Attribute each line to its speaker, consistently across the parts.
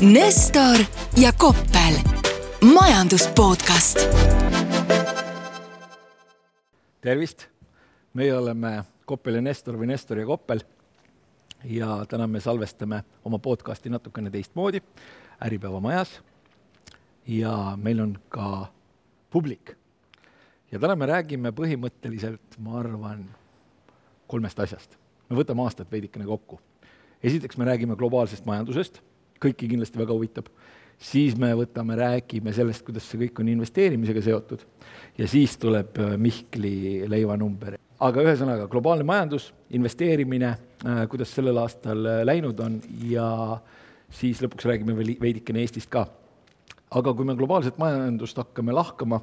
Speaker 1: Nestor ja Koppel, majandus podcast.
Speaker 2: tervist, meie oleme Koppel ja Nestor või Nestor ja Koppel. ja täna me salvestame oma podcasti natukene teistmoodi Äripäeva majas. ja meil on ka publik. ja täna me räägime põhimõtteliselt, ma arvan, kolmest asjast. me võtame aastat veidikene kokku. esiteks me räägime globaalsest majandusest kõiki kindlasti väga huvitab. siis me võtame, räägime sellest, kuidas see kõik on investeerimisega seotud ja siis tuleb äh, Mihkli leivanumber. aga ühesõnaga, globaalne majandus, investeerimine, äh, kuidas sellel aastal äh, läinud on ja siis lõpuks räägime veel veidikene Eestist ka. aga kui me globaalset majandust hakkame lahkama,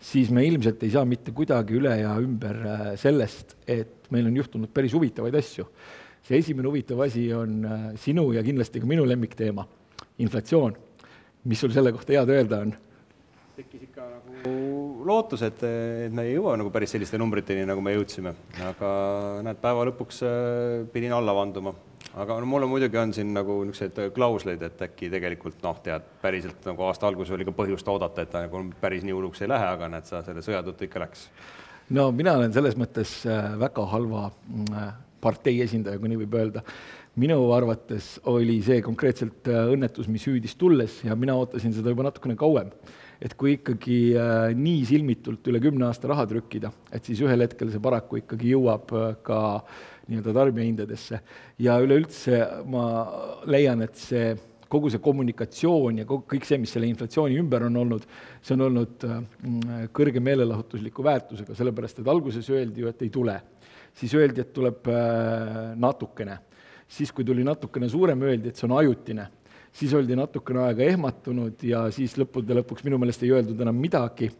Speaker 2: siis me ilmselt ei saa mitte kuidagi üle ja ümber sellest, et meil on juhtunud päris huvitavaid asju see esimene huvitav asi on äh, sinu ja kindlasti ka minu lemmikteema, inflatsioon. mis sul selle kohta head öelda on?
Speaker 3: tekkis ikka nagu lootus, et, et me ei jõua nagu päris selliste numbriteni, nagu me jõudsime, aga näed, päeva lõpuks äh, pidin alla vanduma. aga no mul on muidugi on siin nagu niisuguseid klausleid, et äkki tegelikult noh, tead, päriselt nagu aasta alguses oli ka põhjust oodata, et ta nagu päris nii hulluks ei lähe, aga näed sa, selle sõja tõttu ikka läks.
Speaker 2: no mina olen selles mõttes äh, väga halva partei esindaja, kui nii võib öelda. minu arvates oli see konkreetselt äh, õnnetus, mis hüüdis tulles ja mina ootasin seda juba natukene kauem. et kui ikkagi äh, nii silmitult üle kümne aasta raha trükkida, et siis ühel hetkel see paraku ikkagi jõuab äh, ka nii-öelda tarbijahindadesse ja üleüldse ma leian, et see kogu see kommunikatsioon ja kõik see, mis selle inflatsiooni ümber on olnud, see on olnud kõrge meelelahutusliku väärtusega, sellepärast et alguses öeldi ju, et ei tule siis öeldi, et tuleb äh, natukene. siis, kui tuli natukene suurem, öeldi, et see on ajutine. siis oldi natukene aega ehmatunud ja siis lõppude lõpuks minu meelest ei öeldud enam midagi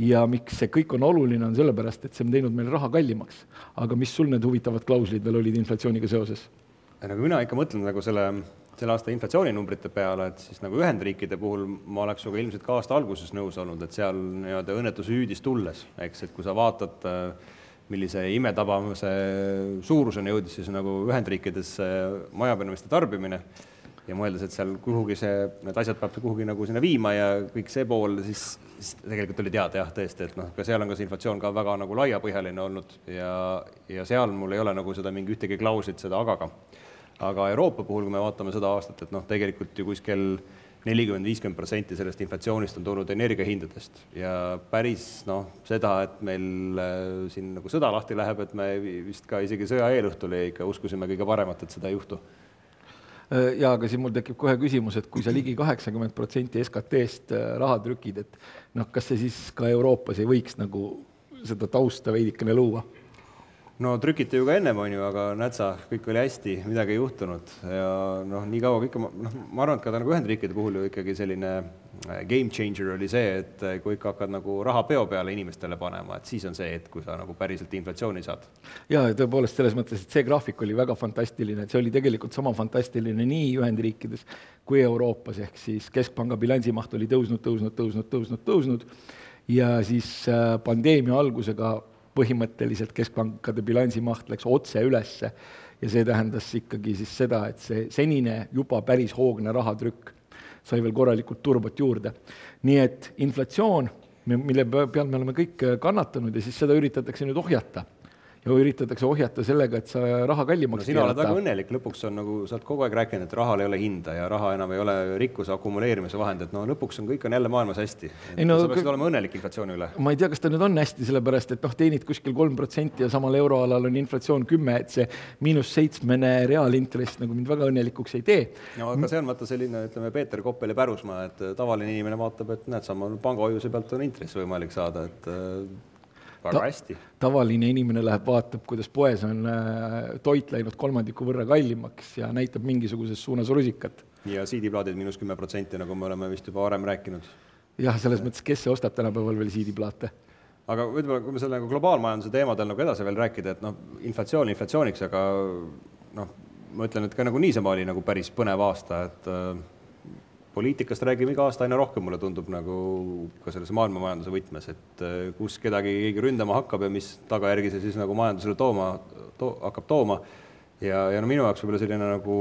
Speaker 2: ja miks see kõik on oluline, on sellepärast, et see on teinud meil raha kallimaks. aga mis sul need huvitavad klauslid veel olid inflatsiooniga seoses?
Speaker 3: nagu mina ikka mõtlen nagu selle, selle aasta inflatsiooninumbrite peale, et siis nagu Ühendriikide puhul ma oleks sinuga ilmselt ka aasta alguses nõus olnud, et seal nii-öelda õnnetus hüüdis tulles, eks, et kui sa vaatad äh, millise imetabavuse suuruseni jõudis siis nagu Ühendriikides majapidamiste tarbimine ja mõeldes, et seal kuhugi see, need asjad peab kuhugi nagu sinna viima ja kõik see pool, siis, siis tegelikult oli teada jah, tõesti, et noh, ka seal on ka see inflatsioon ka väga nagu laiapõhjaline olnud ja, ja seal mul ei ole nagu seda mingi ühtegi klauslit seda agaga. aga Euroopa puhul, kui me vaatame seda aastat, et noh, tegelikult ju kuskil nelikümmend, viiskümmend protsenti sellest inflatsioonist on tulnud energiahindadest ja päris noh, seda, et meil äh, siin nagu sõda lahti läheb, et me vist ka isegi sõja eelõhtul ikka uskusime kõige paremat, et seda ei juhtu
Speaker 2: äh, jaa, aga siin mul tekib kohe küsimus, et kui sa ligi kaheksakümmend protsenti SKT-st äh, raha trükid, et noh, kas see siis ka Euroopas ei võiks nagu seda tausta veidikene luua?
Speaker 3: No trükiti ju ka ennem, on ju, aga näed sa, kõik oli hästi, midagi ei juhtunud ja noh, nii kaua kõike, noh, ma arvan, et ka nagu Ühendriikide puhul ju ikkagi selline äh, game changer oli see, et äh, kui ikka hakkad nagu raha peo peale inimestele panema, et siis on see hetk, kui sa nagu päriselt inflatsiooni saad.
Speaker 2: jaa, tõepoolest selles mõttes, et see graafik oli väga fantastiline, et see oli tegelikult sama fantastiline nii Ühendriikides kui Euroopas, ehk siis keskpanga bilansimaht oli tõusnud, tõusnud, tõusnud, tõusnud, tõusnud ja siis äh, pandeemia algusega põhimõtteliselt keskpankade bilansimaht läks otse ülesse ja see tähendas ikkagi siis seda, et see senine juba päris hoogne rahatrükk sai veel korralikult turbot juurde. nii et inflatsioon, mille peal me oleme kõik kannatanud ja siis seda üritatakse nüüd ohjata ja üritatakse ohjata sellega, et sa raha kallimaks
Speaker 3: no, sina oled väga õnnelik, lõpuks on nagu, sa oled kogu aeg rääkinud, et rahal ei ole hinda ja raha enam ei ole rikkuse akumuleerimise vahend, et no lõpuks on, kõik on jälle maailmas hästi. No, sa peaksid olema õnnelik inflatsiooni üle.
Speaker 2: ma ei tea, kas ta nüüd on hästi, sellepärast et noh, teenid kuskil kolm protsenti ja samal euroalal on inflatsioon kümme, et see miinus seitsmene reaalintress nagu mind väga õnnelikuks ei tee.
Speaker 3: no aga see on vaata selline, ütleme, Peeter Koppel ja Pärusmaa, et tavaline inimene vaatab, et näed, sama pangahoiuse pealt on intress võimalik saada, et väga ta, hästi.
Speaker 2: tavaline inimene läheb, vaatab, kuidas poes on äh, toit läinud kolmandiku võrra kallimaks ja näitab mingisuguses suunas rusikat.
Speaker 3: ja CD-plaadid miinus kümme protsenti, nagu me oleme vist juba varem rääkinud.
Speaker 2: jah, selles mõttes, kes ostab tänapäeval veel CD-plaate?
Speaker 3: aga võib-olla, kui me selle nagu globaalmajanduse teemadel nagu edasi veel rääkida, et noh, inflatsioon inflatsiooniks, aga noh, ma ütlen, et ka nagu niisama oli nagu päris põnev aasta, et äh, poliitikast räägime iga aasta aina rohkem, mulle tundub nagu ka selles maailmamajanduse võtmes, et äh, kus kedagi keegi ründama hakkab ja mis tagajärgi see siis nagu majandusele tooma to,, hakkab tooma. ja, ja no minu jaoks võib-olla selline nagu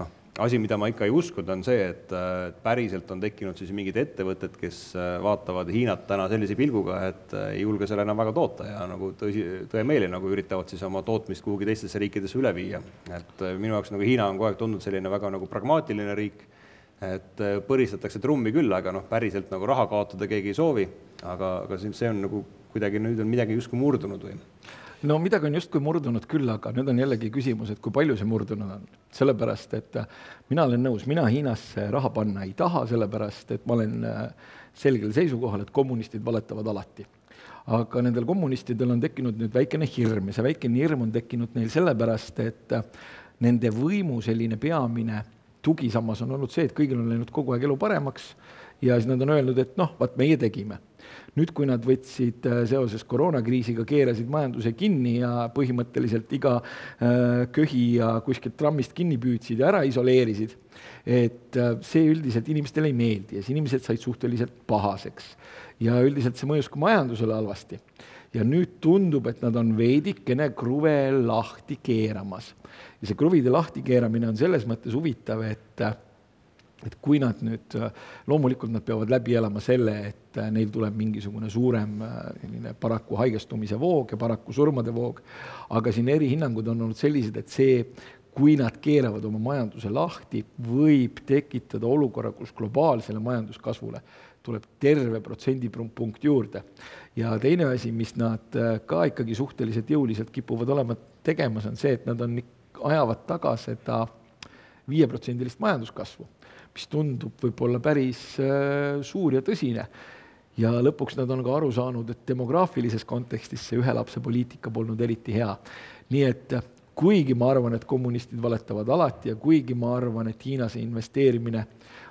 Speaker 3: noh, asi, mida ma ikka ei uskunud, on see, et päriselt on tekkinud siis mingid ettevõtted, kes vaatavad Hiinat täna sellise pilguga, et ei julge seal enam väga toota ja nagu tõsi, tõemeeli nagu üritavad siis oma tootmist kuhugi teistesse riikidesse üle viia. et minu jaoks nagu Hiina on kogu aeg tundunud selline väga nagu pragmaatiline riik, et põristatakse trummi küll, aga noh, päriselt nagu raha kaotada keegi ei soovi, aga, aga see on nagu kuidagi nüüd on midagi justkui murdunud või?
Speaker 2: no midagi on justkui murdunud küll, aga nüüd on jällegi küsimus, et kui palju see murdunud on. sellepärast, et äh, mina olen nõus, mina Hiinasse raha panna ei taha, sellepärast et ma olen äh, selgel seisukohal, et kommunistid valetavad alati. aga nendel kommunistidel on tekkinud nüüd väikene hirm ja see väikene hirm on tekkinud neil sellepärast, et äh, nende võimu selline peamine tugisammas on olnud see, et kõigil on läinud kogu aeg elu paremaks ja siis nad on öelnud, et noh, vaat meie tegime nüüd, kui nad võtsid äh, seoses koroonakriisiga, keerasid majanduse kinni ja põhimõtteliselt iga äh, köhi ja kuskilt trammist kinni püüdsid ja ära isoleerisid, et äh, see üldiselt inimestele ei meeldi ja siis inimesed said suhteliselt pahaseks. ja üldiselt see mõjus ka majandusele halvasti. Ja nüüd tundub, et nad on veidikene kruve lahti keeramas. ja see kruvide lahti keeramine on selles mõttes huvitav, et et kui nad nüüd, loomulikult nad peavad läbi elama selle, et neil tuleb mingisugune suurem selline paraku haigestumise voog ja paraku surmade voog, aga siin erihinnangud on olnud sellised, et see, kui nad keeravad oma majanduse lahti, võib tekitada olukorra, kus globaalsele majanduskasvule tuleb terve protsendipunkt juurde. ja teine asi, mis nad ka ikkagi suhteliselt jõuliselt kipuvad olema tegemas, on see, et nad on, ajavad taga seda viieprotsendilist majanduskasvu mis tundub võib-olla päris äh, suur ja tõsine. ja lõpuks nad on ka aru saanud, et demograafilises kontekstis see ühe lapse poliitika polnud eriti hea. nii et kuigi ma arvan, et kommunistid valetavad alati ja kuigi ma arvan, et Hiinasse investeerimine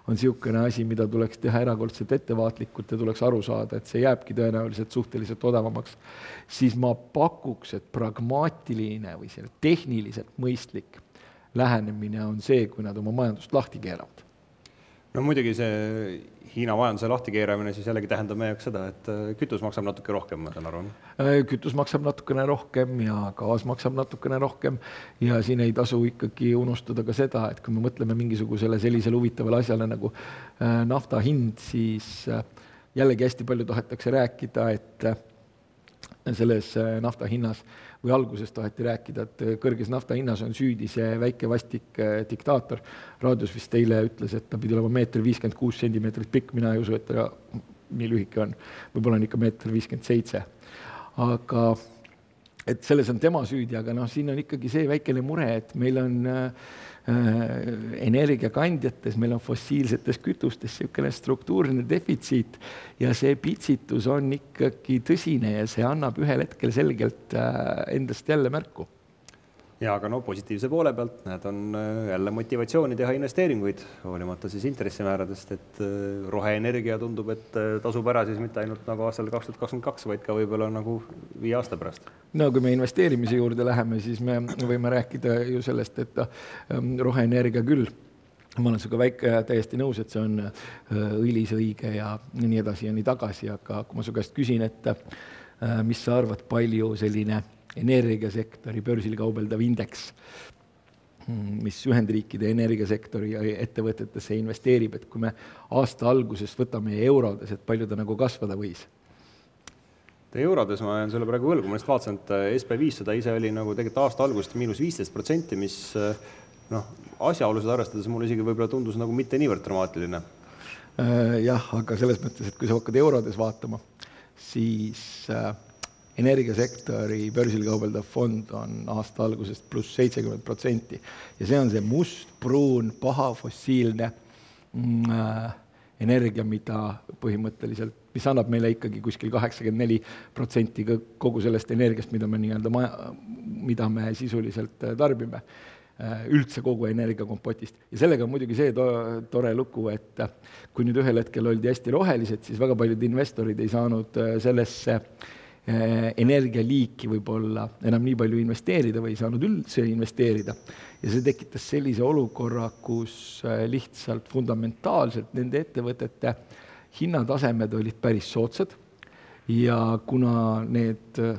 Speaker 2: on niisugune asi, mida tuleks teha erakordselt ettevaatlikult ja tuleks aru saada, et see jääbki tõenäoliselt suhteliselt odavamaks, siis ma pakuks, et pragmaatiline või selline tehniliselt mõistlik lähenemine on see, kui nad oma majandust lahti keeravad
Speaker 3: no muidugi see Hiina majanduse lahtikeeramine siis jällegi tähendab meie jaoks seda, et äh, kütus maksab natuke rohkem, ma saan aru.
Speaker 2: Äh, kütus maksab natukene rohkem ja gaas maksab natukene rohkem ja siin ei tasu ikkagi unustada ka seda, et kui me mõtleme mingisugusele sellisele huvitavale asjale nagu äh, nafta hind, siis jällegi hästi palju tahetakse rääkida, et selles nafta hinnas või alguses taheti rääkida, et kõrges nafta hinnas on süüdi see väike vastik äh, diktaator. raadios vist eile ütles, et ta pidi olema meeter viiskümmend kuus sentimeetrit pikk, mina ei usu, et ta nii lühike on. võib-olla on ikka meeter viiskümmend seitse. aga et selles on tema süüdi, aga noh, siin on ikkagi see väikene mure, et meil on äh, energiakandjates, meil on fossiilsetes kütustes niisugune struktuurne defitsiit ja see pitsitus on ikkagi tõsine ja see annab ühel hetkel selgelt äh, endast jälle märku
Speaker 3: ja aga no positiivse poole pealt, näed, on äh, jälle motivatsiooni teha investeeringuid, hoolimata siis intressimääradest, et äh, roheenergia tundub, et äh, tasub ära siis mitte ainult nagu aastal kaks tuhat kakskümmend kaks, vaid ka võib-olla nagu viie aasta pärast.
Speaker 2: no kui me investeerimise juurde läheme, siis me võime rääkida ju sellest, et roheenergia küll ma olen sinuga väike täiesti nõus, et see on õilis õige ja nii edasi ja nii tagasi, aga kui ma su käest küsin, et mis sa arvad, palju selline energiasektori börsil kaubeldav indeks, mis Ühendriikide energiasektori ettevõtetesse investeerib, et kui me aasta alguses võtame eurodes, et palju ta nagu kasvada võis?
Speaker 3: eurodes ma jään sulle praegu võlgu, ma just vaatasin, et äh, SB viissada ise oli nagu tegelikult aasta algusest miinus viisteist protsenti, mis äh, noh, asjaolusid arvestades mulle isegi võib-olla tundus nagu mitte niivõrd dramaatiline.
Speaker 2: Äh, jah, aga selles mõttes, et kui sa hakkad eurodes vaatama, siis äh, energiasektori börsil kaubeldav fond on aasta algusest pluss seitsekümmend protsenti ja see on see mustpruun paha fossiilne mm, äh, energia, mida põhimõtteliselt, mis annab meile ikkagi kuskil kaheksakümmend neli protsenti kogu sellest energiast, mida me nii-öelda maja, mida me sisuliselt äh, tarbime äh, üldse kogu energiakompotist. ja sellega on muidugi see to tore lugu, et äh, kui nüüd ühel hetkel oldi hästi rohelised, siis väga paljud investorid ei saanud sellesse äh, energialiiki võib-olla enam nii palju investeerida või ei saanud üldse investeerida. ja see tekitas sellise olukorra, kus eh, lihtsalt fundamentaalselt nende ettevõtete hinnatasemed olid päris soodsad ja kuna need eh,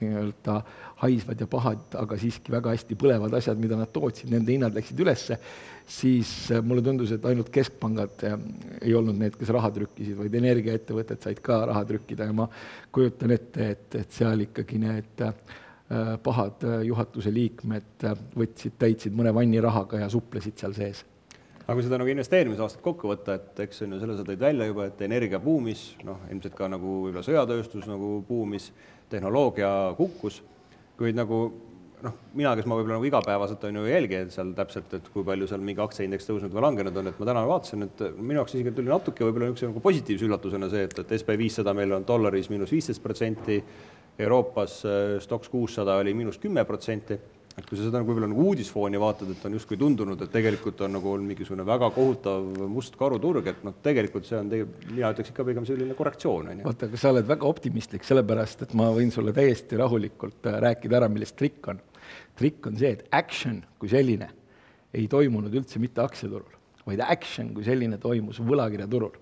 Speaker 2: nii-öelda haisvad ja pahad, aga siiski väga hästi põlevad asjad, mida nad tootsid, nende hinnad läksid ülesse, siis äh, mulle tundus, et ainult keskpangad äh, ei olnud need, kes raha trükkisid, vaid energiaettevõtted said ka raha trükkida ja ma kujutan ette, et, et seal ikkagi need äh, pahad juhatuse liikmed võtsid, täitsid mõne vanni rahaga ja suplesid seal sees
Speaker 3: aga kui seda nagu investeerimisaastat kokku võtta, et eks on ju, selle sa tõid välja juba, et energia buumis, noh, ilmselt ka nagu võib-olla sõjatööstus nagu buumis, tehnoloogia kukkus, kuid nagu noh, mina, kes ma võib-olla nagu igapäevaselt on ju ei jälgi seal täpselt, et kui palju seal mingi aktsiaindeks tõusnud või langenud on, et ma täna vaatasin, et minu jaoks isegi tuli natuke võib-olla niisuguse nagu positiivse üllatusena see, et, et SB viissada meil on dollaris miinus viisteist protsenti, Euroopas äh, Stoxx kuussada oli miinus kümme protsenti et kui sa seda nagu võib-olla nagu uudisfooni vaatad, et on justkui tundunud, et tegelikult on nagu olnud mingisugune väga kohutav must karuturg, et noh, tegelikult see on tegelikult, mina ütleks ikka pigem selline korrektsioon, on ju.
Speaker 2: vaata, aga sa oled väga optimistlik, sellepärast et ma võin sulle täiesti rahulikult äh, rääkida ära, milles trikk on. trikk on see, et action kui selline ei toimunud üldse mitte aktsiaturul, vaid action kui selline toimus võlakirjaturul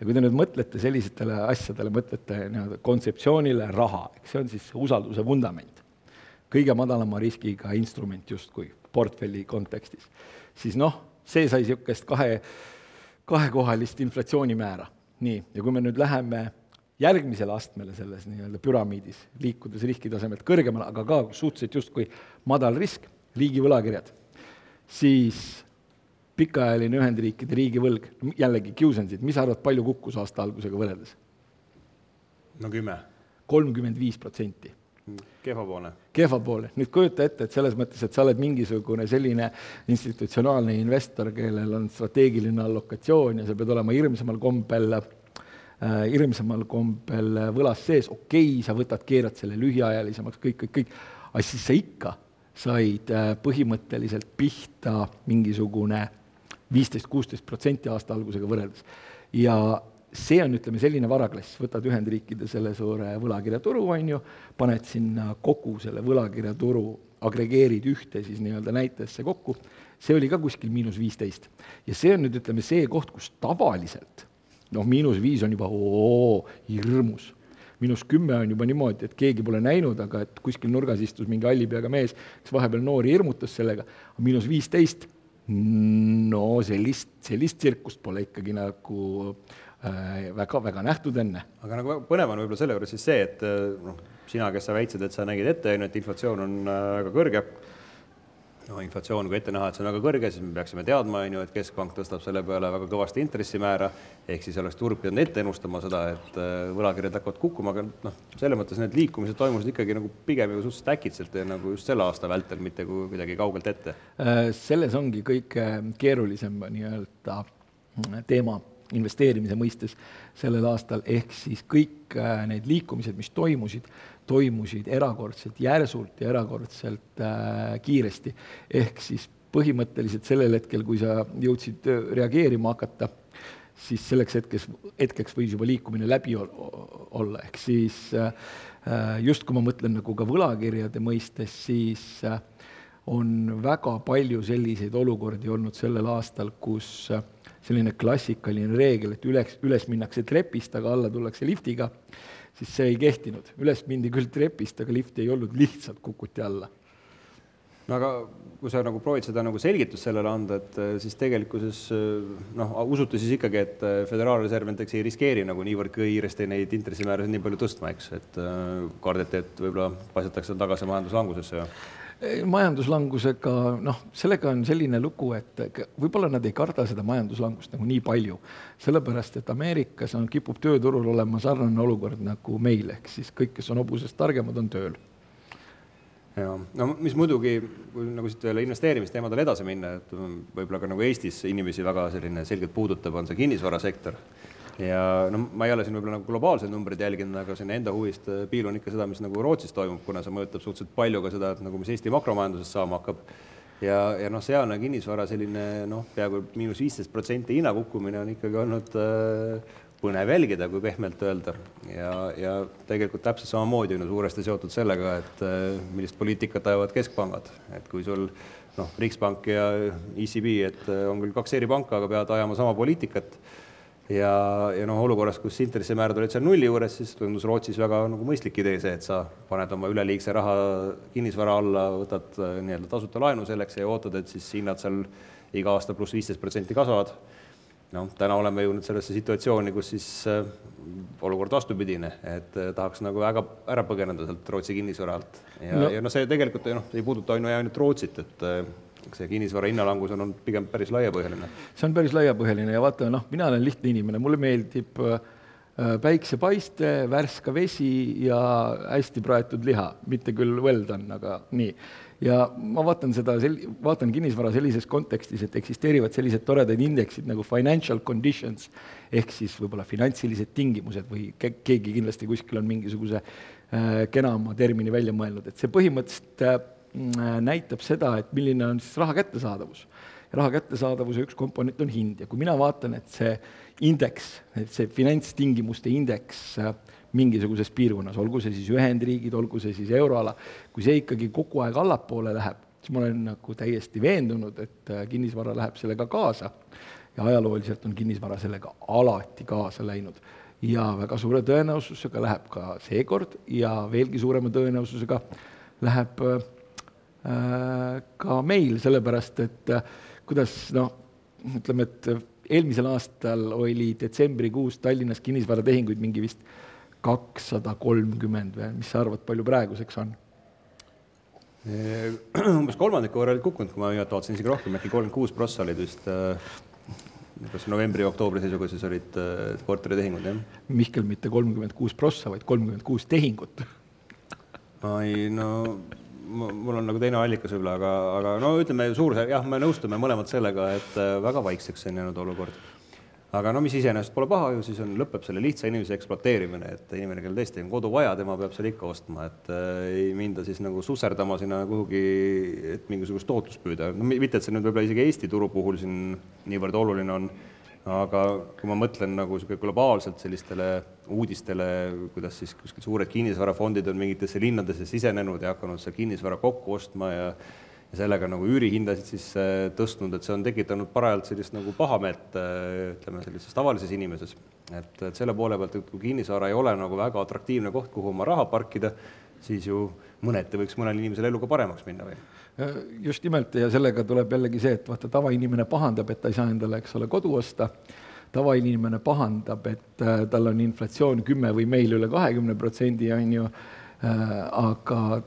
Speaker 2: ja kui te nüüd mõtlete sellistele asjadele, mõtlete nii-öelda kontseptsioonile raha, eks see on siis usalduse vundament kõige madalama riskiga instrument justkui portfelli kontekstis, siis noh, see sai niisugust kahe, kahekohalist inflatsioonimäära. nii, ja kui me nüüd läheme järgmisele astmele selles nii-öelda püramiidis, liikudes riskitasemelt kõrgemale, aga ka suhteliselt justkui madal risk, riigivõlakirjad, siis pikaajaline Ühendriikide riigivõlg, jällegi kiusansid, mis sa arvad, palju kukkus aasta algusega võrreldes?
Speaker 3: no kümme.
Speaker 2: kolmkümmend viis protsenti
Speaker 3: kehvapoolne.
Speaker 2: kehvapoolne, nüüd kujuta ette, et selles mõttes, et sa oled mingisugune selline institutsionaalne investor, kellel on strateegiline allokatsioon ja sa pead olema hirmsamal kombel äh,, hirmsamal kombel võlas sees, okei okay,, sa võtad, keerad selle lühiajalisemaks, kõik, kõik, kõik, aga siis sa ikka said äh, põhimõtteliselt pihta mingisugune viisteist, kuusteist protsenti aasta algusega võrreldes. ja see on, ütleme, selline varaklass, võtad Ühendriikide selle suure võlakirjaturu, on ju, paned sinna kogu selle võlakirjaturu, agregeerid ühte siis nii-öelda näitajasse kokku, see oli ka kuskil miinus viisteist. ja see on nüüd, ütleme, see koht, kus tavaliselt noh, miinus viis on juba oo, hirmus. miinus kümme on juba niimoodi, et keegi pole näinud, aga et kuskil nurgas istus mingi halli peaga mees, kes vahepeal noori hirmutas sellega, miinus viisteist, no sellist, sellist tsirkust pole ikkagi nagu väga-väga äh, nähtud enne.
Speaker 3: aga nagu põnev on võib-olla selle juures siis see, et äh, noh, sina, kes sa väitsid, et sa nägid ette, on ju, et inflatsioon on äh, väga kõrge, no inflatsioon, kui ette näha, et see on väga kõrge, siis me peaksime teadma, on ju, et Keskpank tõstab selle peale väga kõvasti intressimäära, ehk siis oleks turg pidanud ette ennustama seda, et võlakirjad hakkavad kukkuma, aga noh, selles mõttes need liikumised toimusid ikkagi nagu pigem ju suhteliselt äkitselt ja nagu just selle aasta vältel, mitte kuidagi kaugelt ette.
Speaker 2: selles ongi kõige keerulisem nii-öelda teema investeerimise mõistes sellel aastal, ehk siis kõik äh, need liikumised, mis toimusid, toimusid erakordselt järsult ja erakordselt äh, kiiresti. ehk siis põhimõtteliselt sellel hetkel, kui sa jõudsid äh, reageerima hakata, siis selleks hetkes, hetkeks võis juba liikumine läbi olla, ehk siis just kui ma mõtlen nagu ka võlakirjade mõistes, siis on väga palju selliseid olukordi olnud sellel aastal, kus äh, selline klassikaline reegel, et üles, üles minnakse trepist, aga alla tullakse liftiga, siis see ei kehtinud. üles mindi küll trepist, aga lifti ei olnud, lihtsalt kukuti alla.
Speaker 3: no aga kui sa nagu proovid seda nagu selgitust sellele anda, et eh, siis tegelikkuses eh, noh, usuti siis ikkagi, et eh, Föderaalreserv näiteks ei riskeeri nagu niivõrd kiiresti neid intressimäärasid nii palju tõstma, eks, et kardeti, et võib-olla paisatakse tagasi majanduslangusesse ja
Speaker 2: majanduslangusega, noh, sellega on selline lugu, et võib-olla nad ei karda seda majanduslangust nagu nii palju, sellepärast et Ameerikas on, kipub tööturul olema sarnane olukord nagu meil, ehk siis kõik, kes on hobusest targemad, on tööl.
Speaker 3: ja no mis muidugi, kui nagu siit veel investeerimisteemadel edasi minna, et võib-olla ka nagu Eestis inimesi väga selline selgelt puudutab, on see kinnisvarasektor ja no ma ei ole siin võib-olla nagu globaalseid numbreid jälginud, aga siin enda huvist äh, piilun ikka seda, mis nagu Rootsis toimub, kuna see mõjutab suhteliselt palju ka seda, et nagu mis Eesti makromajandusest saama hakkab. ja, ja noh, sealne kinnisvara selline noh, peaaegu miinus viisteist protsenti hinna kukkumine on ikkagi olnud äh, põnev jälgida, kui pehmelt öelda. ja, ja tegelikult täpselt samamoodi on ju suuresti seotud sellega, et äh, millist poliitikat ajavad keskpangad, et kui sul noh, Rikspank ja ECB, et äh, on küll kaks eri panka, aga peavad ajama sama poliitikat ja, ja noh, olukorras, kus intressimäärad olid seal nulli juures, siis tundus Rootsis väga nagu mõistlik idee see, et sa paned oma üleliigse raha kinnisvara alla, võtad äh, nii-öelda tasuta laenu selleks ja ootad, et siis hinnad seal iga aasta pluss viisteist protsenti kasvavad. noh, täna oleme jõudnud sellesse situatsiooni, kus siis äh, olukord vastupidine, et äh, tahaks nagu väga ära põgeneda sealt Rootsi kinnisvara alt ja no., ja noh, see tegelikult noh, ei puuduta ainult Rootsit, et äh, see kinnisvara hinnalangus on olnud pigem päris laiapõhjaline.
Speaker 2: see on päris laiapõhjaline ja vaata, noh, mina olen lihtne inimene, mulle meeldib äh, päiksepaiste, värske vesi ja hästi praetud liha, mitte küll well done, aga nii. ja ma vaatan seda, vaatan kinnisvara sellises kontekstis, et eksisteerivad sellised toredad indeksid nagu financial conditions ehk siis võib-olla finantsilised tingimused või keegi kindlasti kuskil on mingisuguse äh, kenama termini välja mõelnud, et see põhimõtteliselt äh, Äh, näitab seda, et milline on siis raha kättesaadavus. raha kättesaadavuse üks komponent on hind. Ja kui mina vaatan, et see indeks, et see finantstingimuste indeks äh, mingisuguses piirkonnas, olgu see siis Ühendriigid, olgu see siis euroala, kui see ikkagi kogu aeg allapoole läheb, siis ma olen nagu täiesti veendunud, et äh, kinnisvara läheb sellega kaasa. Ja ajalooliselt on kinnisvara sellega alati kaasa läinud. Ja väga suure tõenäosusega läheb ka seekord ja veelgi suurema tõenäosusega läheb Äh, ka meil, sellepärast et äh, kuidas noh, ütleme, et eelmisel aastal oli detsembrikuus Tallinnas kinnisvaratehinguid mingi vist kakssada kolmkümmend või mis sa arvad, palju praeguseks on?
Speaker 3: Äh, umbes kolmandiku võrra olid kukkunud, kui ma õieti vaatasin, isegi rohkem, äkki kolmkümmend kuus prossa olid vist kas novembri-oktoobri seisuga siis olid korteritehingud, jah?
Speaker 2: Mihkel, mitte kolmkümmend kuus prossa, vaid kolmkümmend kuus tehingut.
Speaker 3: ai no mul on nagu teine allikas võib-olla, aga, aga no ütleme suurusjärk, jah, me nõustume mõlemad sellega, et äh, väga vaikseks on jäänud olukord. aga no mis iseenesest pole paha ju, siis on, lõpeb selle lihtsa inimese ekspluateerimine, et inimene, kellel tõesti on kodu vaja, tema peab selle ikka ostma, et äh, ei minda siis nagu susserdama sinna kuhugi, et mingisugust tootlust püüda, no mitte, et see nüüd võib-olla isegi Eesti turu puhul siin niivõrd oluline on aga kui ma mõtlen nagu niisugune globaalselt sellistele uudistele, kuidas siis kuskil suured kinnisvarafondid on mingitesse linnadesse sisenenud ja hakanud seal kinnisvara kokku ostma ja ja sellega nagu üürihindasid siis äh, tõstnud, et see on tekitanud parajalt sellist nagu pahameelt, äh, ütleme, sellises tavalises inimeses. et, et selle poole pealt, et kui kinnisvara ei ole nagu väga atraktiivne koht, kuhu oma raha parkida, siis ju mõneti võiks mõnel inimesel elu ka paremaks minna või?
Speaker 2: just nimelt ja sellega tuleb jällegi see, et vaata, tavainimene pahandab, et ta ei saa endale, eks ole, kodu osta, tavainimene pahandab, et äh, tal on inflatsioon kümme või meil üle kahekümne protsendi, on ju äh,, aga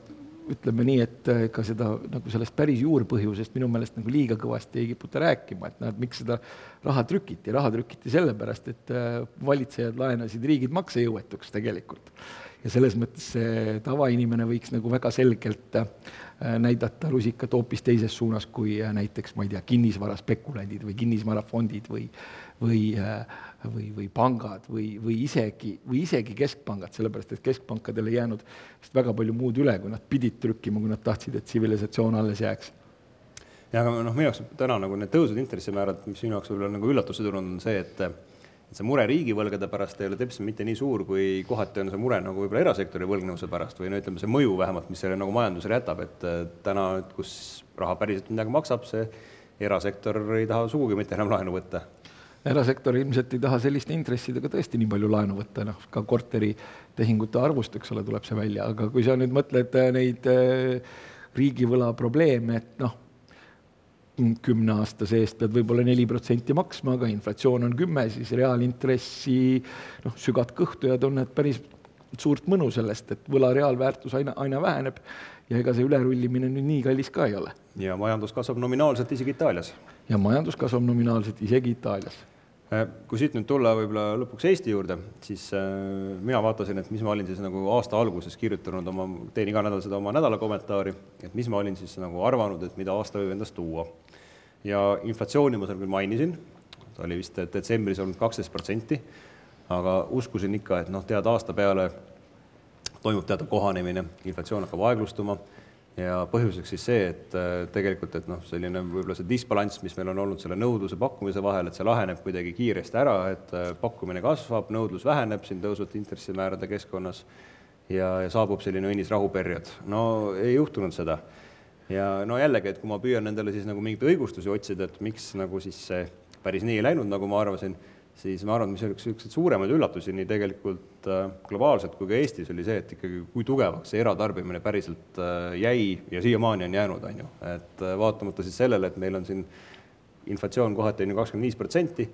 Speaker 2: ütleme nii, et äh, ka seda nagu sellest päris juurpõhjusest minu meelest nagu liiga kõvasti ei kiputa rääkima, et noh, et miks seda raha trükiti, raha trükiti sellepärast, et valitsejad laenasid riigid maksejõuetuks tegelikult. Ja selles mõttes see tavainimene võiks nagu väga selgelt näidata rusikat hoopis teises suunas kui näiteks, ma ei tea, kinnisvaraspekulandid või kinnisvarafondid või või, äh, või, või pangad või, või isegi, või isegi keskpangad, sellepärast et keskpankadel ei jäänud vist väga palju muud üle, kui nad pidid trükkima, kui nad tahtsid, et tsivilisatsioon alles jääks
Speaker 3: ja aga noh, minu jaoks täna nagu need tõusvad intressimäärad, mis minu jaoks võib-olla nagu üllatuse tulnud, on see, et et see mure riigivõlgade pärast ei ole teps mitte nii suur, kui kohati on see mure nagu võib-olla erasektori võlgnevuse pärast või no ütleme, see mõju vähemalt, mis selle nagu majandusele jätab, et täna, kus raha päriselt midagi maksab, see erasektor ei taha sugugi mitte enam laenu võtta.
Speaker 2: Erasektor ilmselt ei taha selliste intressidega tõesti nii palju laenu võtta, noh, ka korteritehingute arvust, eks ole, tuleb see välja, aga kui sa nüüd mõtled äh, neid äh, riigivõla probleeme, et noh, kümne aasta seest pead võib-olla neli protsenti maksma, aga inflatsioon on kümme, siis reaalintressi noh, sügad kõhtu ja tunned päris suurt mõnu sellest, et võla reaalväärtus aina, aina väheneb ja ega see ülerullimine nüüd nii kallis ka ei ole.
Speaker 3: ja majandus kasvab nominaalselt isegi Itaalias.
Speaker 2: ja majandus kasvab nominaalselt isegi Itaalias
Speaker 3: kui siit nüüd tulla võib-olla lõpuks Eesti juurde, siis äh, mina vaatasin, et mis ma olin siis nagu aasta alguses kirjutanud oma, teen iga nädal seda oma nädala kommentaari, et mis ma olin siis nagu arvanud, et mida aasta võib endast tuua. Ja inflatsiooni ma seal küll mainisin, ta oli vist detsembris olnud kaksteist protsenti, aga uskusin ikka, et noh, tead, aasta peale toimub teatav kohanemine, inflatsioon hakkab aeglustuma ja põhjuseks siis see, et äh, tegelikult, et noh, selline võib-olla see disbalanss, mis meil on olnud selle nõudluse pakkumise vahel, et see laheneb kuidagi kiiresti ära, et äh, pakkumine kasvab, nõudlus väheneb siin tõusvate intressimäärade keskkonnas ja, ja saabub selline õnnis rahuperiood. no ei juhtunud seda ja no jällegi, et kui ma püüan endale siis nagu mingeid õigustusi otsida, et miks nagu siis see päris nii ei läinud, nagu ma arvasin, siis ma arvan, mis üks niisuguseid suuremaid üllatusi nii tegelikult äh, globaalselt kui ka Eestis oli see, et ikkagi kui tugevaks see eratarbimine päriselt äh, jäi ja siiamaani on jäänud, on ju. et äh, vaatamata siis sellele, et meil on siin inflatsioon kohati on ju kakskümmend viis protsenti,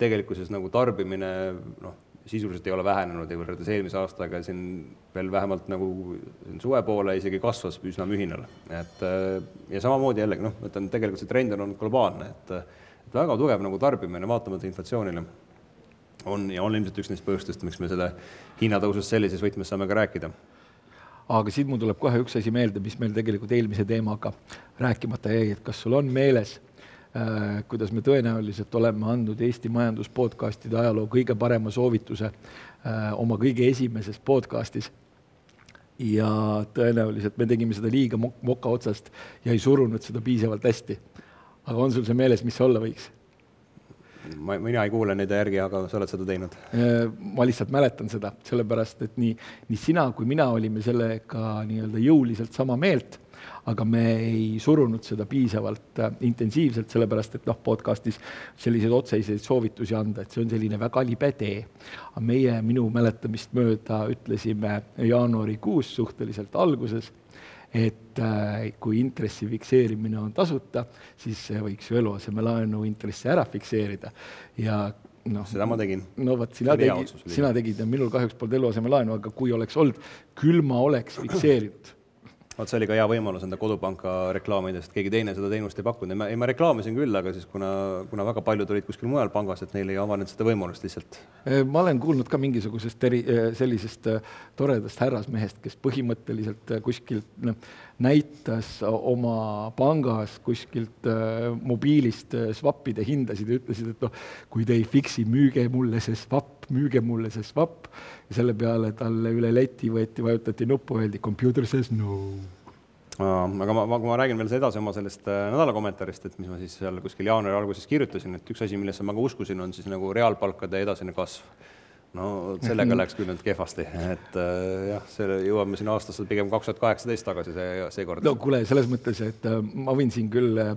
Speaker 3: tegelikkuses nagu tarbimine noh, sisuliselt ei ole vähenenud ja võrreldes eelmise aastaga siin veel vähemalt nagu suve poole isegi kasvas üsna mühinal. et ja samamoodi jällegi noh, ma ütlen, tegelikult see trend on olnud globaalne, et väga tugev nagu tarbimine vaatamata inflatsioonile on ja on ilmselt üks neist põhjustest, miks me selle hinnatõusust sellises võtmes saame ka rääkida.
Speaker 2: aga siit mul tuleb kohe üks asi meelde, mis meil tegelikult eelmise teemaga rääkimata jäi, et kas sul on meeles äh,, kuidas me tõenäoliselt oleme andnud Eesti majandus podcastide ajaloo kõige parema soovituse äh, oma kõige esimeses podcastis ja tõenäoliselt me tegime seda liiga mok-, moka otsast ja ei surunud seda piisavalt hästi. aga on sul see meeles, mis see olla võiks?
Speaker 3: Ma, mina ei kuule neid järgi, aga sa oled seda teinud.
Speaker 2: Äh, ma lihtsalt mäletan seda, sellepärast et nii, nii sina kui mina olime sellega nii-öelda jõuliselt sama meelt, aga me ei surunud seda piisavalt äh, intensiivselt, sellepärast et noh, podcastis selliseid otseseid soovitusi anda, et see on selline väga libe tee. aga meie minu mäletamist mööda ütlesime jaanuarikuus suhteliselt alguses et äh, kui intressi fikseerimine on tasuta, siis võiks ju eluasemelaenu intressi ära fikseerida ja noh.
Speaker 3: seda ma tegin.
Speaker 2: no vot, sina tegid, sina tegid ja minul kahjuks polnud eluasemelaenu, aga kui oleks olnud, küll ma oleks fikseerinud
Speaker 3: vot see oli ka hea võimalus enda kodupanka reklaamida, sest keegi teine seda teenust ei pakkunud ei ma reklaamisin küll, aga siis kuna, kuna väga paljud olid kuskil mujal pangas, et neil ei avanenud seda võimalust lihtsalt.
Speaker 2: ma olen kuulnud ka mingisugusest eri, sellisest toredast härrasmehest, kes põhimõtteliselt kuskilt noh, näitas oma pangas kuskilt äh, mobiilist äh, swap'ide hindasid ja ütlesid, et noh, kui te ei fix'i, müüge mulle see swap, müüge mulle see swap ja selle peale talle üle leti võeti, vajutati nuppu, öeldi computer says no.
Speaker 3: aga ma, ma, kui ma räägin veel edasi oma sellest äh, nädala kommentaarist, et mis ma siis seal kuskil jaanuari alguses kirjutasin, et üks asi, millesse ma ka uskusin, on siis nagu reaalpalkade edasine kasv no sellega läks küll nüüd kehvasti, et äh, jah, selle jõuame siin aastasse pigem kaks tuhat kaheksateist tagasi see, seekord.
Speaker 2: no kuule, selles mõttes, et äh, ma võin siin küll äh,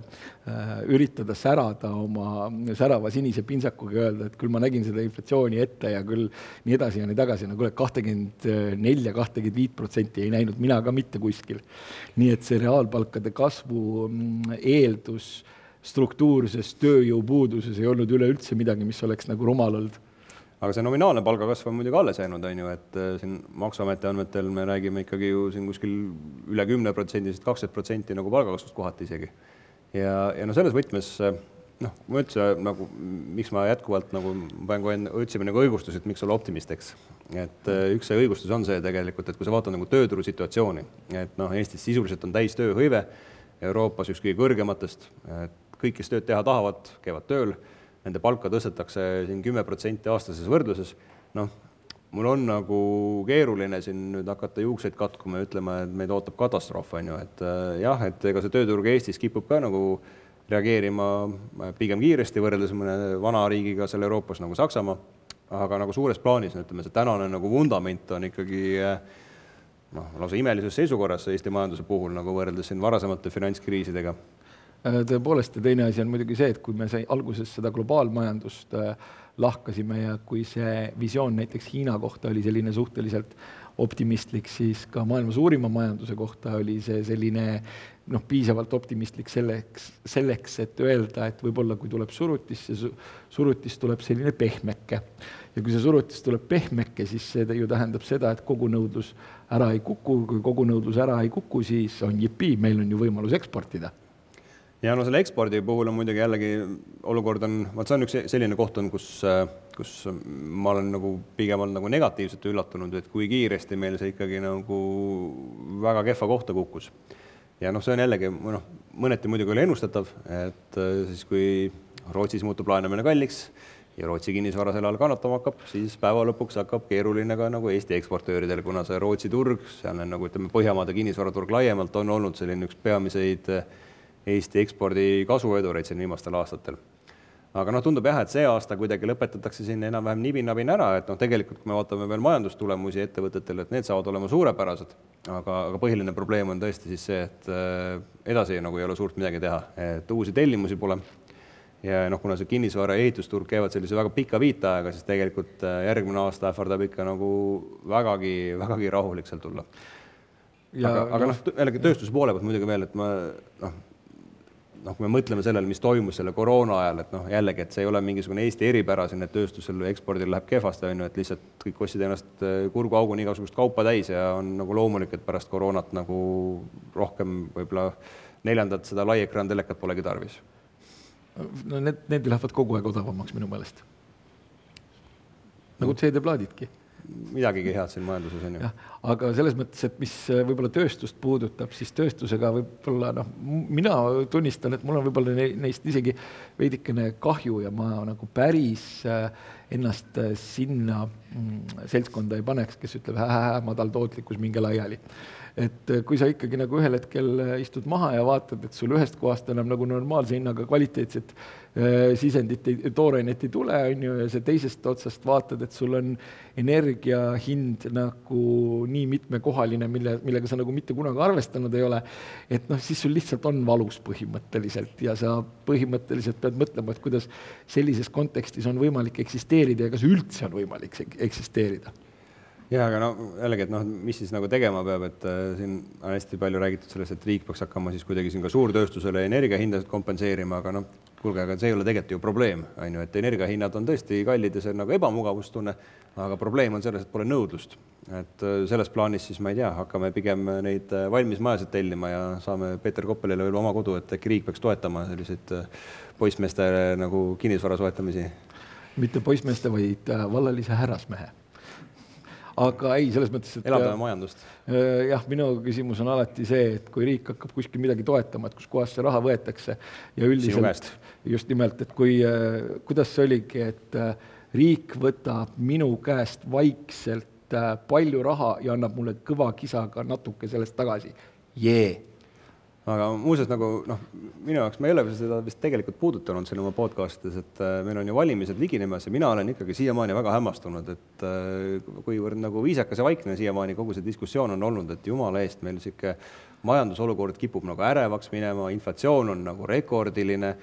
Speaker 2: üritada särada oma särava sinise pintsakuga öelda, et küll ma nägin seda inflatsiooni ette ja küll nii edasi ja nii tagasi, no kuule, kahtekümmend nelja, kahtekümmend viit protsenti ei näinud mina ka mitte kuskil. nii et see reaalpalkade kasvu mm, eeldus struktuurses tööjõupuuduses ei olnud üleüldse midagi, mis oleks nagu rumal olnud
Speaker 3: aga see nominaalne palgakasv on muidugi alles jäänud, on ju, et äh, siin Maksuameti andmetel me räägime ikkagi ju siin kuskil üle kümne protsendisest, kaksteist protsenti nagu palgakasvust kohati isegi. ja, ja no selles võtmes äh, noh, ma üldse nagu, miks ma jätkuvalt nagu pean kohe, otsime nagu õigustust, et miks olla optimist, eks. et äh, üks see õigustus on see tegelikult, et kui sa vaatad nagu tööturu situatsiooni, et noh, Eestis sisuliselt on täis tööhõive, Euroopas üks kõige kõrgematest, et kõik, kes tööd teha tahavad, käivad tööl nende palka tõstetakse siin kümme protsenti aastases võrdluses, noh, mul on nagu keeruline siin nüüd hakata juukseid katkuma ja ütlema, et meid ootab katastroof, on ju, et äh, jah, et ega see tööturg Eestis kipub ka nagu reageerima äh, pigem kiiresti võrreldes mõne vana riigiga seal Euroopas nagu Saksamaa, aga nagu suures plaanis, ütleme, see tänane nagu vundament on ikkagi äh, noh, lausa imelises seisukorras Eesti majanduse puhul nagu võrreldes siin varasemate finantskriisidega
Speaker 2: tõepoolest, ja teine asi on muidugi see, et kui me sai alguses seda globaalmajandust äh, lahkasime ja kui see visioon näiteks Hiina kohta oli selline suhteliselt optimistlik, siis ka maailma suurima majanduse kohta oli see selline noh, piisavalt optimistlik selleks, selleks, et öelda, et võib-olla kui tuleb surutis, see surutis tuleb selline pehmeke. ja kui see surutis tuleb pehmeke, siis see ju tähendab seda, et kogu nõudlus ära ei kuku, kui kogu nõudlus ära ei kuku, siis on jipii, meil on ju võimalus eksportida
Speaker 3: ja no selle ekspordi puhul on muidugi jällegi olukord on, vot see on üks selline koht on, kus, kus ma olen nagu pigem olnud nagu negatiivselt üllatunud, et kui kiiresti meil see ikkagi nagu väga kehva kohta kukkus. ja noh, see on jällegi noh, mõneti muidugi oli ennustatav, et siis kui Rootsis muutub laenamine kalliks ja Rootsi kinnisvara selle all kannatama hakkab, siis päeva lõpuks hakkab keeruline ka nagu Eesti eksportööridel, kuna see Rootsi turg, seal on nagu ütleme, Põhjamaade kinnisvaraturg laiemalt on olnud selline üks peamiseid äh, Eesti ekspordi kasvuedureid siin viimastel aastatel. aga noh, tundub jah, et see aasta kuidagi lõpetatakse siin enam-vähem nibin-nabin ära, et noh, tegelikult kui me vaatame veel majandustulemusi ettevõtetel, et need saavad olema suurepärased, aga, aga põhiline probleem on tõesti siis see, et äh, edasi nagu ei ole suurt midagi teha, et uusi tellimusi pole ja noh, kuna see kinnisvara ja ehitusturg käivad sellise väga pika viiteajaga, siis tegelikult äh, järgmine aasta ähvardab ikka nagu vägagi, vägagi rahulik sealt tulla. aga, aga noh, jällegi tööstuse poole pealt muidugi veel, et ma noh, noh, kui me mõtleme sellele, mis toimus selle koroona ajal, et noh, jällegi, et see ei ole mingisugune Eesti eripära siin, et tööstusel ekspordil läheb kehvasti, on ju, et lihtsalt kõik ostsid ennast äh, kurguauguni igasugust kaupa täis ja on nagu loomulik, et pärast koroonat nagu rohkem võib-olla neljandat seda laiekraantelekat polegi tarvis
Speaker 2: no need, need lähevad kogu aeg odavamaks minu meelest. nagu CD-plaadidki.
Speaker 3: Midagigi head siin majanduses on ju.
Speaker 2: aga selles mõttes, et mis äh, võib-olla tööstust puudutab, siis tööstusega võib-olla noh, mina tunnistan, et mul on võib-olla neist isegi veidikene kahju ja ma nagu päris äh, ennast äh, sinna mm, seltskonda ei paneks, kes ütleb, madal tootlikkus, minge laiali et äh, kui sa ikkagi nagu ühel hetkel äh, istud maha ja vaatad, et sul ühest kohast enam nagu normaalse hinnaga kvaliteetset äh, sisendit, toorainet ei tule, on ju, ja sa teisest otsast vaatad, et sul on energia hind nagu nii mitmekohaline, mille, millega sa nagu mitte kunagi arvestanud ei ole, et noh, siis sul lihtsalt on valus põhimõtteliselt ja sa põhimõtteliselt pead mõtlema, et kuidas sellises kontekstis on võimalik eksisteerida ja kas üldse on võimalik eksisteerida
Speaker 3: jaa, aga no jällegi, et noh, mis siis nagu tegema peab, et äh, siin on hästi palju räägitud sellest, et riik peaks hakkama siis kuidagi siin ka suurtööstusele energiahindasid kompenseerima, aga noh, kuulge, aga see ei ole tegelikult ju probleem, on ju, et energiahinnad on tõesti kallid ja see on nagu ebamugavustunne, aga probleem on selles, et pole nõudlust. et äh, selles plaanis siis ma ei tea, hakkame pigem neid äh, valmis majasid tellima ja saame Peeter Koppelile veel oma kodu, et äkki riik peaks toetama selliseid äh, poissmeeste nagu kinnisvara soetamisi.
Speaker 2: mitte poissmeeste, vaid vallalise härrasmehe aga ei, selles mõttes,
Speaker 3: et elavdame majandust.
Speaker 2: Äh, jah, minu küsimus on alati see, et kui riik hakkab kuskil midagi toetama, et kuskohast see raha võetakse ja üldiselt just nimelt, et kui, äh, kuidas see oligi, et äh, riik võtab minu käest vaikselt palju raha ja annab mulle kõva kisaga natuke sellest tagasi. jee
Speaker 3: aga muuseas nagu noh, minu jaoks, ma ei ole seda vist tegelikult puudutanud siin oma podcast'ides, et äh, meil on ju valimised liginemas ja mina olen ikkagi siiamaani väga hämmastunud, et äh, kuivõrd nagu viisakas ja vaikne siiamaani kogu see diskussioon on olnud, et jumala eest, meil niisugune majandusolukord kipub nagu ärevaks minema, inflatsioon on nagu rekordiline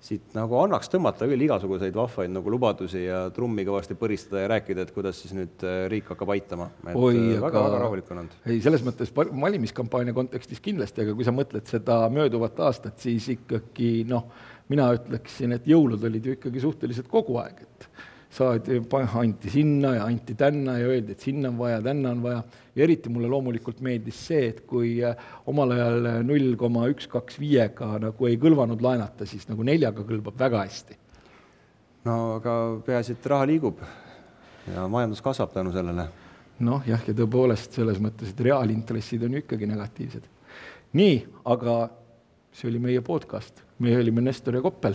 Speaker 3: siit nagu annaks tõmmata küll igasuguseid vahvaid nagu lubadusi ja trummi kõvasti põristada ja rääkida, et kuidas siis nüüd äh, riik hakkab aitama. väga-väga väga rahulik on olnud.
Speaker 2: ei, selles mõttes valimiskampaania kontekstis kindlasti, aga kui sa mõtled seda mööduvat aastat, siis ikkagi noh, mina ütleksin, et jõulud olid ju ikkagi suhteliselt kogu aeg, et saadi, anti sinna ja anti tänna ja öeldi, et sinna on vaja, tänna on vaja. ja eriti mulle loomulikult meeldis see, et kui äh, omal ajal null koma üks, kaks viiega nagu ei kõlvanud laenata, siis nagu neljaga kõlbab väga hästi.
Speaker 3: no aga peaasi, et raha liigub ja majandus kasvab tänu sellele.
Speaker 2: noh, jah, ja tõepoolest selles mõttes, et reaalintressid on ju ikkagi negatiivsed. nii, aga see oli meie podcast, meie olime Nestor ja Koppel